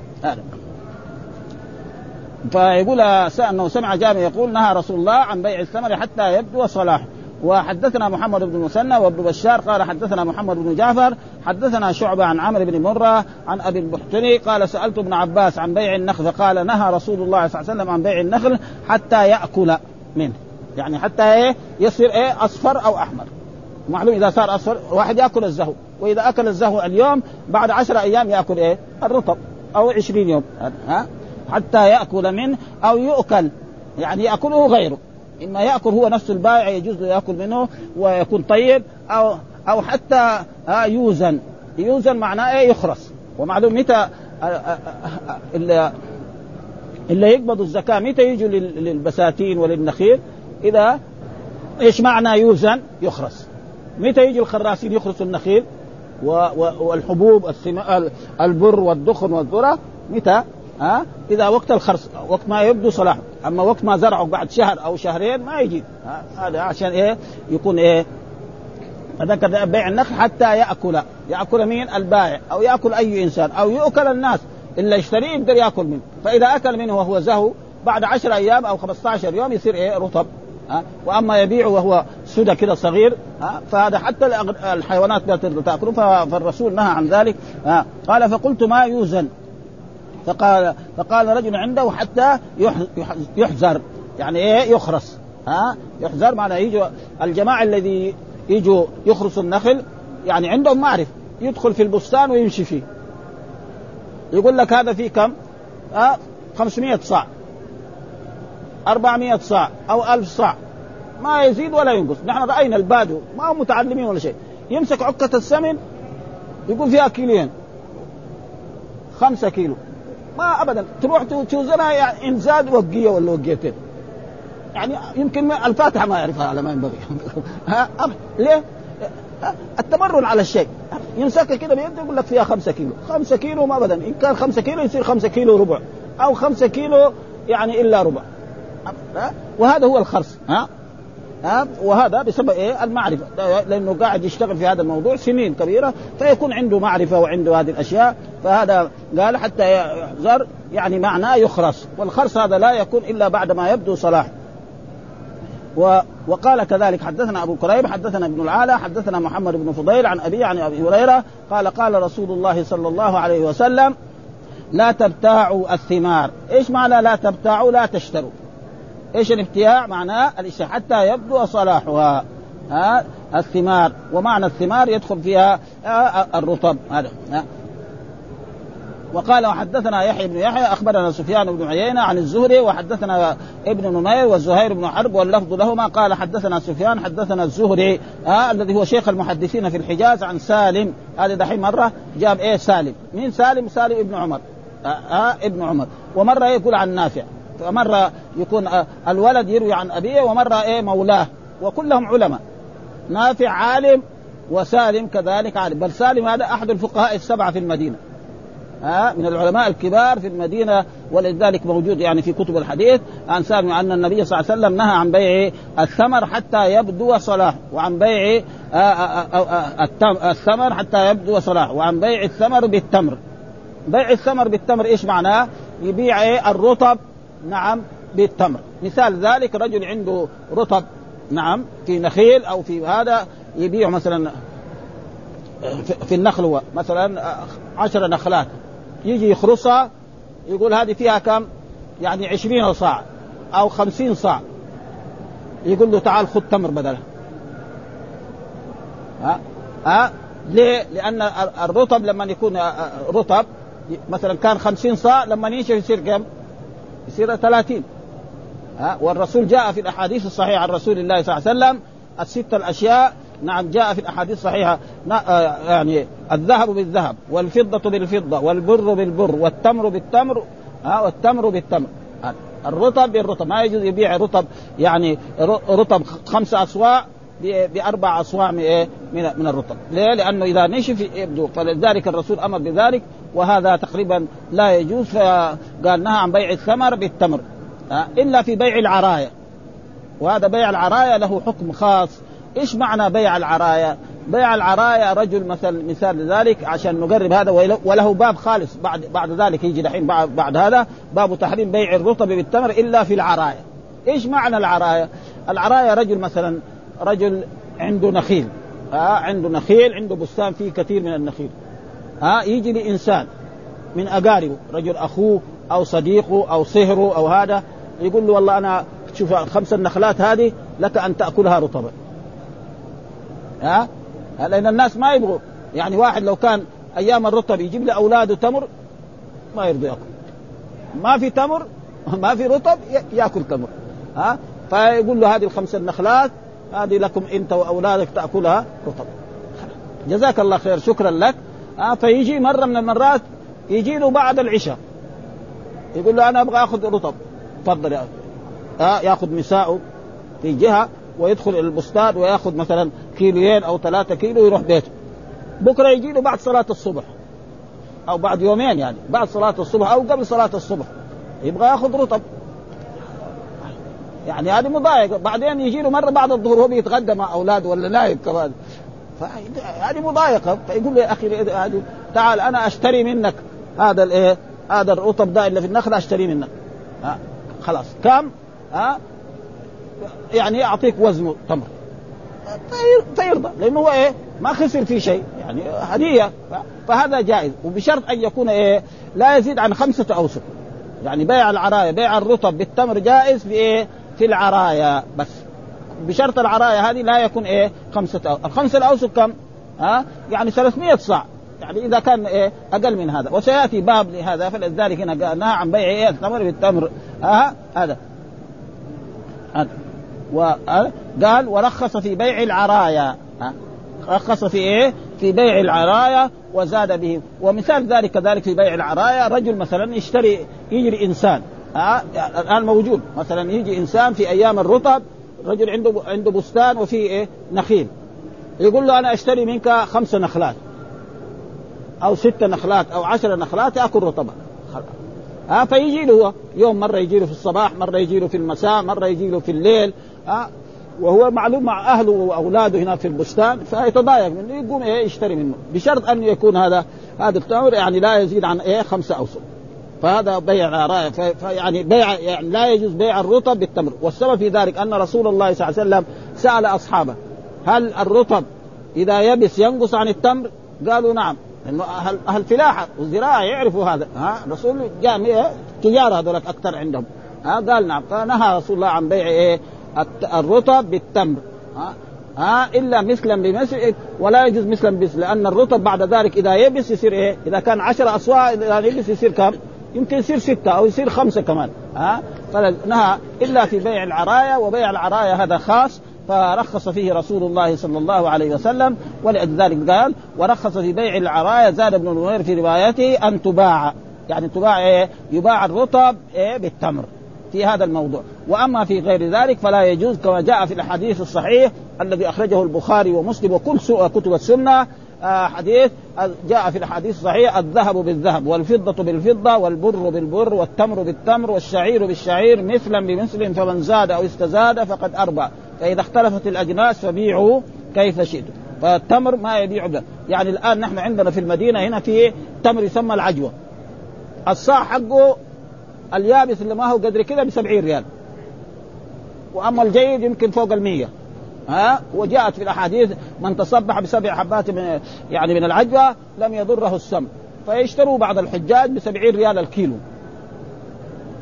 فيقول أنه سمع جابر يقول نهى رسول الله عن بيع الثمر حتى يبدو صلاحه وحدثنا محمد بن مسنى وابن بشار قال حدثنا محمد بن جعفر حدثنا شعبة عن عمرو بن مرة عن أبي البحتري قال سألت ابن عباس عن بيع النخل فقال نهى رسول الله صلى الله عليه وسلم عن بيع النخل حتى يأكل منه. يعني حتى إيه؟ يصير إيه؟ أصفر أو أحمر. معلوم إذا صار أصفر واحد يأكل الزهو وإذا أكل الزهو اليوم بعد عشرة أيام يأكل إيه؟ الرطب أو عشرين يوم. ها؟ حتى يأكل منه أو يؤكل. يعني يأكله غيره. إما يأكل هو نفس البائع يجوز يأكل منه ويكون طيب أو أو حتى يوزن. يوزن معناه إيه؟ يخرس. ومعلوم متى اللي, اللي يقبضوا الزكاة. متى يجوا للبساتين وللنخيل؟ إذا إيش معنى يوزن؟ يخرس. متى يجي الخراسين يخرسوا النخيل؟ والحبوب البر والدخن والذرة متى؟ ها؟ إذا وقت الخرس وقت ما يبدو صلاح. أما وقت ما زرعوا بعد شهر أو شهرين ما يجي. هذا عشان إيه؟ يكون إيه؟ فذكر بيع النخل حتى يأكل. يأكل مين؟ البائع. أو يأكل أي إنسان. أو يؤكل الناس. إلا يشتريه يقدر يأكل منه. فإذا أكل منه وهو زهو بعد عشر أيام أو 15 يوم يصير إيه؟ رطب. ها؟ وأما يبيع وهو سدى كده صغير ها؟ فهذا حتى الحيوانات لا تأكله. فالرسول نهى عن ذلك. ها؟ قال فقلت ما يوزن؟ فقال فقال رجل عنده حتى يحزر يعني إيه؟ يخرس. ها؟ يحزر معناه يجوا الجماعة الذي يجوا يخرسوا النخل يعني عندهم معرفة. يدخل في البستان ويمشي فيه. يقول لك هذا فيه كم؟ ها؟ 500 صاع. 400 صاع أو 1000 صاع. ما يزيد ولا ينقص. نحن رأينا البادو ما هم متعلمين ولا شيء. يمسك عكه السمن يقول فيها كيلين. خمسة كيلو. ما ابدا. تروح توزنها يعني إن زاد وقية ولا وقيتين. يعني يمكن الفاتحة ما يعرفها على ما ينبغي. ها؟ ليه؟ التمرن على الشيء. يمسكها كده بيده يقول لك فيها خمسة كيلو. خمسة كيلو ما ابدا. إن كان خمسة كيلو يصير خمسة كيلو ربع. أو خمسة كيلو يعني إلا ربع. وهذا هو الخرص. ها؟ ها وهذا بسبب إيه؟ المعرفة. لأنه قاعد يشتغل في هذا الموضوع سنين كبيرة فيكون عنده معرفة وعنده هذه الأشياء فهذا قال حتى يحذر يعني معناه يخرس والخرس هذا لا يكون إلا بعد ما يبدو صلاح. و وقال كذلك حدثنا أبو كريب حدثنا ابن العالى حدثنا محمد بن فضيل عن ابي عن أبي هريرة قال قال رسول الله صلى الله عليه وسلم لا تبتاعوا الثمار. إيش معنى لا تبتاعوا؟ لا تشتروا. إيش الابتياع معناه الاشتراء حتى يبدو صلاحها. ها؟ الثمار. ومعنى الثمار يدخل فيها الرطب. هذا. وقال وحدثنا يحيى بن يحيى أخبرنا سفيان بن عيينة عن الزهري وحدثنا ابن نمير والزهير بن حرب واللفظ لهما. قال حدثنا سفيان حدثنا الزهري آه الذي هو شيخ المحدثين في الحجاز عن سالم. هذا دحين مرة جاب إيه؟ سالم. مين سالم؟ سالم ابن عمر. آه, آه ابن عمر. ومرة يقول عن نافع. فمره يكون آه الولد يروي عن أبيه ومرة إيه مولاه وكلهم علماء نافع عالم وسالم كذلك عالم بل سالم هذا أحد الفقهاء السبعة في المدينة ها من العلماء الكبار في المدينة ولذلك موجود يعني في كتب الحديث عن سالم أن النبي صلى الله عليه وسلم نهى عن بيع الثمر حتى يبدو صلاح وعن بيع آه، آه، آه، الثمر حتى يبدو صلاح وعن بيع الثمر بالتمر بيع الثمر بالتمر إيش معناه؟ يبيع إيه؟ الرطب نعم بالتمر. مثال ذلك رجل عنده رطب نعم في نخيل أو في هذا يبيع مثلا في النخل مثلا عشر نخلات. يجي يخرصها يقول هذه فيها كم؟ يعني عشرين صاع أو خمسين صاع. يقول له تعال خذ تمر بدلها ها؟ ها؟ ليه؟ لأن الرطب لما يكون رطب مثلا كان خمسين صاع لما ينشف يصير كم؟ يصير ثلاثين. ها والرسول جاء في الأحاديث الصحيحة عن رسول الله صلى الله عليه وسلم الست الأشياء نعم جاء في الأحاديث الصحيحة آه، يعني الذهب بالذهب والفضة بالفضة والبر بالبر والتمر بالتمر ها والتمر بالتمر. الرطب بالرطب ما يجوز يبيع رطب يعني رطب خمسة أصواع بأربع أصواع من إيه؟ من من الرطب، ليه؟ لأنه إذا نشف يبدو فلذلك الرسول أمر بذلك وهذا تقريبا لا يجوز فقال نهى عن بيع الثمر بالتمر إلا في بيع العرايا وهذا بيع العرايا له حكم خاص إيش معنى بيع العرايا؟ بيع العرايا رجل مثل مثال ذلك عشان نقرب هذا وله باب خالص بعد بعد ذلك يجي دحين بعد, بعد هذا باب تحريم بيع الرطب بالتمر إلا في العرايا. إيش معنى العرايا؟ العرايا رجل مثلا رجل عنده نخيل. ها عنده نخيل عنده بستان فيه كثير من النخيل. ها يجي لإنسان من أقاربه رجل أخوه أو صديقه أو صهره أو هذا يقول له والله أنا شوف خمس النخلات هذه لك أن تأكلها رطبا. ها؟ لأن الناس ما يبغوا. يعني واحد لو كان أيام الرطب يجيب لاولاده تمر ما يرضى يأكل. ما في تمر ما في رطب يأكل تمر. ها؟ فيقول له هذه الخمس النخلات هذه لكم إنت وأولادك تأكلها رطب. جزاك الله خير شكرا لك. آه فيجي مرة من المرات يجي له بعد العشاء. يقول له أنا أبغى أخذ رطب. تفضل يا آه يأخذ مساءه في جهة ويدخل إلى البستان ويأخذ مثلا كيلوين أو ثلاثة كيلو ويروح بيته. بكرة يجي له بعد صلاة الصبح. أو بعد يومين يعني بعد صلاة الصبح أو قبل صلاة الصبح. يبغى يأخذ رطب. يعني هذه مضايقة. بعدين يجي له مرة بعد الظهر وهو بيتغدى مع اولاده ولا نايم كمان هذه مضايقة. فيقول له يا أخي تعال أنا أشتري منك هذا الإيه؟ هذا الرطب ده اللي في النخلة أشتري منك. ها؟ خلاص. كم؟ ها؟ يعني اعطيك وزنه تمر. فيرضى لأنه هو إيه؟ ما خسر في شيء. يعني هدية. فهذا جائز. وبشرط أن يكون إيه؟ لا يزيد عن خمسة اوسق يعني بيع العرايا بيع الرطب بالتمر جائز في إيه؟ في العرايا بس. بشرط العرايا هذه لا يكون إيه خمسة أوسق الخمسه الاوسق كم؟ ها؟ يعني 300 صاع. يعني إذا كان إيه أقل من هذا. وسيأتي باب لهذا فلذلك هنا قال نهى عن بيع إيه التمر بالتمر. ها؟ هذا. هذا. وقال ورخص في بيع العرايا. ها؟ رخص في إيه؟ في بيع العرايا وزاد به. ومثال ذلك كذلك في بيع العرايا رجل مثلا يشتري يجري إنسان. الآن موجود. مثلا يجي إنسان في أيام الرطب رجل عنده عنده بستان وفيه إيه؟ نخيل. يقول له أنا أشتري منك خمس نخلات. أو ست نخلات أو عشر نخلات آكل رطبا ها فيجي له هو. يوم مرة يجي له في الصباح مرة يجي له في المساء مرة يجي له في الليل. ها وهو معلوم مع أهله وأولاده هنا في البستان فيتضايق منه. يقوم إيه؟ يشتري منه. بشرط أن يكون هذا هذا التمر يعني لا يزيد عن إيه؟ خمسة اوسق فهذا بيع فيعني بيع يعني لا يجوز بيع الرطب بالتمر. والسبب في ذلك أن رسول الله صلى الله عليه وسلم سأل أصحابه هل الرطب إذا يبس ينقص عن التمر؟ قالوا نعم. لأنه أهل أهل فلاحة والزراعة يعرفوا هذا. ها الرسول جاء تجارة هذول أكثر عندهم. ها قال نعم. فنهى رسول الله عن بيع إيه؟ الرطب بالتمر. ها ها إلا مثلا بمثل ولا يجوز مثلا بمثل لأن الرطب بعد ذلك إذا يبس يصير إيه؟ إذا كان 10 أصواع إذا يبس يصير كم؟ يمكن يصير ستة أو يصير خمسة كمان ها فنهى إلا في بيع العرايا وبيع العرايا هذا خاص فرخص فيه رسول الله صلى الله عليه وسلم ولذلك قال ورخص في بيع العرايا زاد ابن نمير في روايته أن تباع يعني تباع إيه؟ يباع الرطب إيه؟ بالتمر في هذا الموضوع وأما في غير ذلك فلا يجوز كما جاء في الحديث الصحيح الذي أخرجه البخاري ومسلم وكل كتب السنة حديث جاء في الحديث الصحيح الذهب بالذهب والفضة بالفضة والبر بالبر والتمر بالتمر والشعير بالشعير مثلا بمثل فمن زاد أو استزاد فقد أربع. فإذا اختلفت الأجناس فبيعوا كيف شئتم. فالتمر ما يبيع يعني الآن نحن عندنا في المدينة هنا في تمر يسمى العجوة. الصاع حقه اليابس اللي ما هو قدر كذا ب 70 ريال. وأما الجيد يمكن فوق المية. ها؟ وجاءت في الأحاديث من تصبح بسبع حبات من يعني من العجوة لم يضره السم. فيشتروا بعض الحجاج ب 70 ريال الكيلو.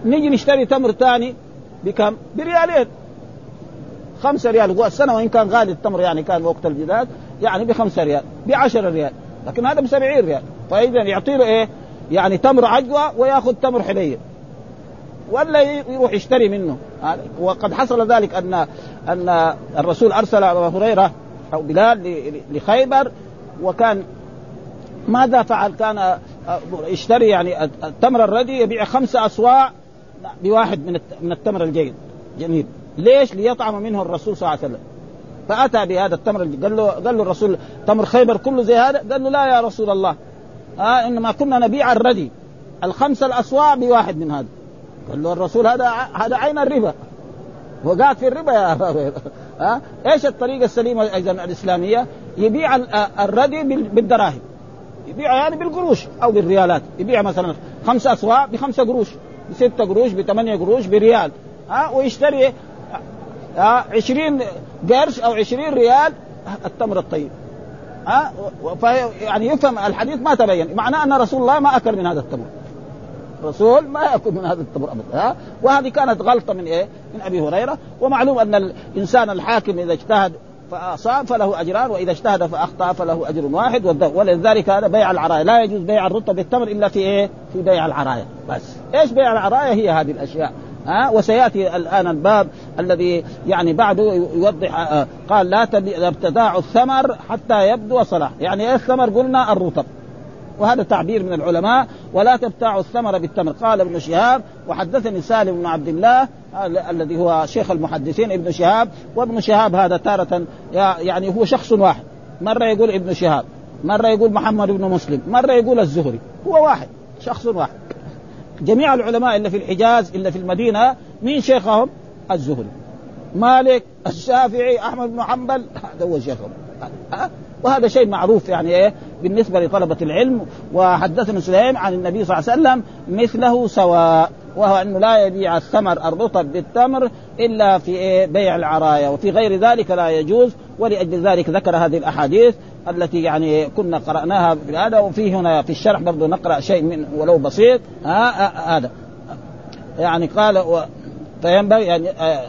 نيجي نشتري تمر ثاني بكم؟ بريالين. خمسة ريال. هو السنة وإن كان غالي التمر يعني كان وقت الجداد يعني بخمسة ريال بعشرة ريال. لكن هذا بسبعين ريال. فإذا يعطي له إيه؟ يعني تمر عجوة ويأخذ تمر حليب. ولا يروح يشتري منه. وقد حصل ذلك ان أن الرسول أرسل أبا هريرة أو بلال لخيبر وكان ماذا فعل؟ كان يشتري يعني التمر الردي يبيع خمسة أصواع بواحد من من التمر الجيد جميل ليش؟ ليطعم منه الرسول صلى الله عليه وسلم فأتى بهذا التمر قال له قال له الرسول تمر خيبر كله زي هذا قال له لا يا رسول الله آه إنما كنا نبيع الردي الخمسة الأصواع بواحد من هذا قال له الرسول هذا هذا عين الربا. وقعد في الربا يا ها؟ إيش الطريقة السليمة أيضا الإسلامية؟ يبيع الردي بالدراهم. يبيع يعني بالقروش أو بالريالات. يبيع مثلا خمسة اصواع بخمسة قروش بستة قروش بثمانية قروش بريال. ها؟ ويشتري ها 20 قرش أو 20 ريال. التمر الطيب. ها؟ يعني يفهم الحديث ما تبين. معناه أن رسول الله ما أكل من هذا التمر. الرسول ما يأكل من هذا التمر أبدا ها؟ وهذه كانت غلطة من إيه؟ من أبي هريرة. ومعلوم أن الإنسان الحاكم إذا اجتهد فأصاب فله أجران وإذا اجتهد فأخطأ فله أجر واحد. ولذلك هذا بيع العرايا. لا يجوز بيع الرطب بالتمر إلا في إيه؟ في بيع العرايا. بس. إيش بيع العرايا؟ هي هذه الأشياء. ها؟ وسيأتي الآن الباب الذي يعني بعده يوضح قال لا ابتداع الثمر حتى يبدو صلاح. يعني إيه الثمر؟ قلنا الرطب وهذا تعبير من العلماء ولا تبتاعوا الثمر بالتمر. قال ابن شهاب وحدثني سالم بن عبد الله الذي هو شيخ المحدثين ابن شهاب. وابن شهاب هذا تارة يعني هو شخص واحد. مرة يقول ابن شهاب مرة يقول محمد بن مسلم مرة يقول الزهري. هو واحد شخص واحد. جميع العلماء اللي في الحجاز اللي في المدينة مين شيخهم؟ الزهري. مالك الشافعي أحمد بن حنبل. هذا هو شيخهم. وهذا شيء معروف يعني إيه؟ بالنسبة لطلبة العلم. وحدثنا سليم عن النبي صلى الله عليه وسلم مثله سواء وهو أنه لا يبيع الثمر الرطب بالتمر إلا في إيه؟ بيع العرايا. وفي غير ذلك لا يجوز ولأجل ذلك ذكر هذه الأحاديث التي يعني كنا قرأناها في هذا وفي هنا في الشرح برضه نقرأ شيء من ولو بسيط. هذا. يعني قال و فينبغي يعني آه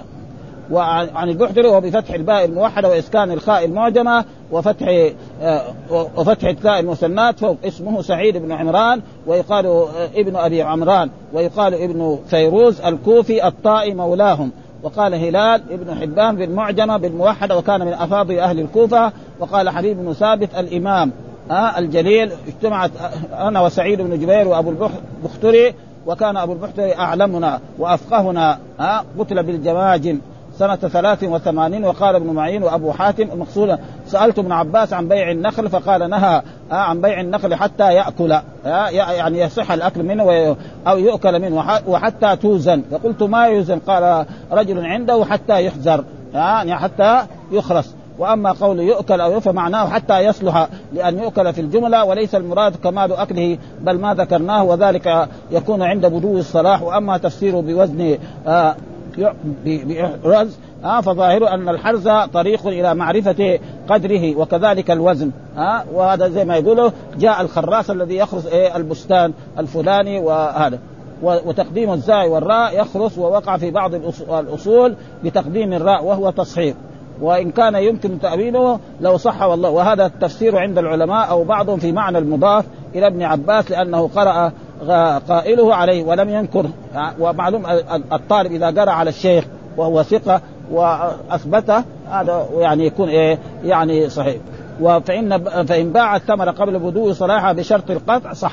وعن البحتري وهو بفتح الباء الموحدة وإسكان الخاء المعجمة وفتح آه وفتح التاء المثنات فوق اسمه سعيد بن عمران ويقال آه ابن أبي عمران ويقال ابن فيروز الكوفي الطائي مولاهم. وقال هلال ابن حبان بالمعجمة بالموحدة وكان من أفاضل أهل الكوفة. وقال حبيب بن ثابت الإمام آه الجليل اجتمعت أنا وسعيد بن جبير وأبو البختري وكان أبو البختري أعلمنا وأفقهنا ها قتل بالجماجم. سنة ثلاث وثمانين وقال ابن معين وأبو حاتم المقصود سألت ابن عباس عن بيع النخل فقال نهى عن بيع النخل حتى يأكل يعني يصح الأكل منه أو يؤكل منه وحتى توزن. فقلت ما يوزن؟ قال رجل عنده حتى يحذر يعني حتى يخرس. وأما قول يؤكل أو يفهم معناه حتى يصلح لأن يؤكل في الجملة وليس المراد كمال أكله بل ما ذكرناه وذلك يكون عند بدو الصلاح. وأما تفسيره بوزن برز آه فظاهر أن الحرز طريق إلى معرفة قدره وكذلك الوزن. آه وهذا زي ما يقولوا جاء الخراس الذي يخرس إيه البستان الفلاني وهذا. وتقديم الزاي والراء يخرس ووقع في بعض الأصول بتقديم الراء وهو تصحيح. وإن كان يمكن تأويله لو صح والله. وهذا التفسير عند العلماء أو بعضهم في معنى المضاف إلى ابن عباس لأنه قرأ قائله عليه ولم ينكر. ومعلوم الطالب إذا قرأ على الشيخ وهو ثقة وأثبته هذا يعني يكون إيه يعني صحيح. وفإن فإن باع الثمر قبل بدو صلاحها بشرط القطع صح.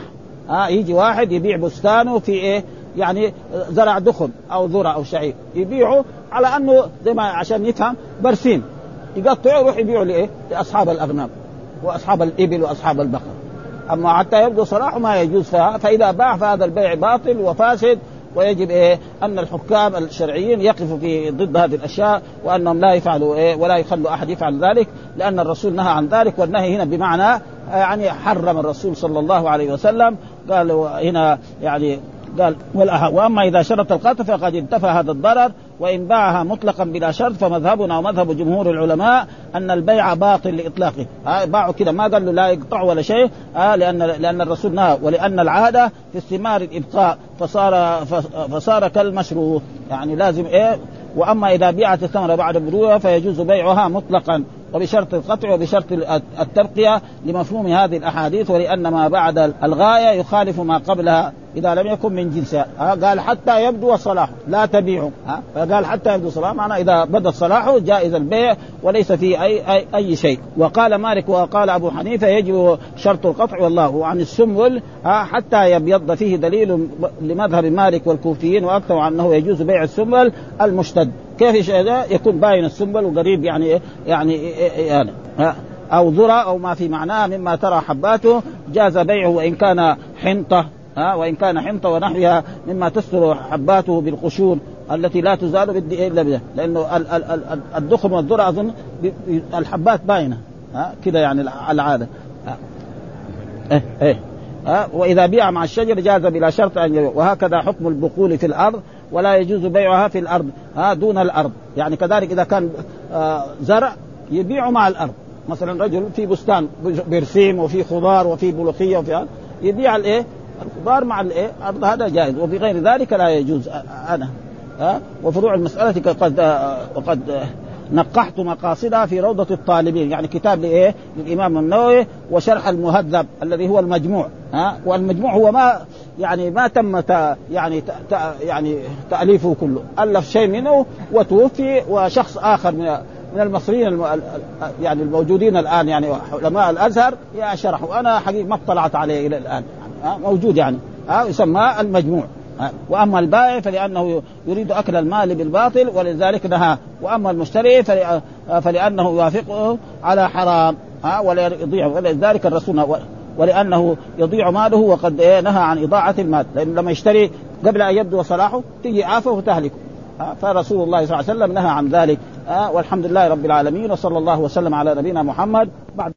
ها يجي واحد يبيع بستانه في إيه يعني زرع دخن أو ذرة أو شعير. يبيعه على أنه زي ما عشان نفهم برسيم. يقطعه يروح يبيعه لإيه؟ لأصحاب الاغنام وأصحاب الإبل وأصحاب البقر. أما حتى يبدو صلاحه ما يجوز فإذا باع فهذا البيع باطل وفاسد ويجب إيه؟ أن الحكام الشرعيين يقفوا في ضد هذه الأشياء وأنهم لا يفعلوا إيه؟ ولا يخلوا أحد يفعل ذلك لأن الرسول نهى عن ذلك والنهي هنا بمعنى يعني حرم الرسول صلى الله عليه وسلم. قال هنا يعني قال واما إذا شرط القطع فقد انتفى هذا الضرر وإن باعها مطلقا بلا شرط فمذهبنا ومذهب جمهور العلماء أن البيع باطل لإطلاقه. آه باعوا كذا ما قال له لا يقطع ولا شيء. آه لأن لأن الرسول نهى ولأن العادة في استمار الإبقاء فصار فصار كالمشروط. يعني لازم إيه؟ وأما إذا بيعت الثمرة بعد بروها فيجوز بيعها مطلقا. وبشرط القطع وبشرط التبقيه لمفهوم هذه الأحاديث ولأن ما بعد الغاية يخالف ما قبلها إذا لم يكن من جنسها قال حتى يبدو صلاحه لا تبيعه فقال حتى يبدو صلاحه معنى إذا بدا صلاحه جائز البيع وليس فيه اي اي, أي شيء. وقال مالك وقال أبو حنيفة يجب شرط القطع والله وعن السنبل حتى يبيض فيه دليل لمذهب مالك والكوفيين وأكثر انه يجوز بيع السنبل المشتد. كيف يكون باين السنبل وقريب يعني يعني يعني أو ذرة أو ما في معناه مما ترى حباته جاز بيعه وإن كان حنطة ها؟ وإن كان حنطة ونحوها مما تستر حباته بالقشور التي لا تزال إلا بها. لأنه الدخن والذرة أظن الحبات باينة ها؟ كذا يعني العادة إيه إيه وإذا بيع مع الشجر جاز بلا شرط أن يبيع وهكذا حكم البقول في الأرض. ولا يجوز بيعها في الأرض. ها دون الأرض. يعني كذلك إذا كان آه زرع يبيع مع الأرض. مثلا رجل في بستان برسيم وفي خضار وفي بلوخية وفي يبيع الإيه؟ الخضار مع الإيه؟ الأرض. هذا جائز. وفي غير ذلك لا يجوز أنا. ها؟ وفروع المسألة قد وقد نقحت مقاصدها في روضة الطالبين يعني كتاب لإيه؟ للإمام النووي وشرح المهذب الذي هو المجموع ها؟ والمجموع هو ما يعني ما تم تا يعني تا يعني تأليفه كله ألف شيء منه وتوفي وشخص آخر من من المصريين الم... يعني الموجودين الآن يعني علماء الأزهر يا شرحوا أنا حقيقة ما اطلعت عليه إلى الآن موجود يعني ها؟ يسمى المجموع. وأما البائع فلأنه يريد أكل المال بالباطل ولذلك نهى. وأما المشتري فلأنه يوافقه على حرام. ها ولا يضيع ولذلك الرسول ولأنه يضيع ماله وقد نهى عن إضاعة المال. لأن لما يشتري قبل أن يبدو صلاحه تجي عافه وتهلكه. فرسول الله صلى الله عليه وسلم نهى عن ذلك. والحمد لله رب العالمين وصلى الله وسلم على نبينا محمد. بعد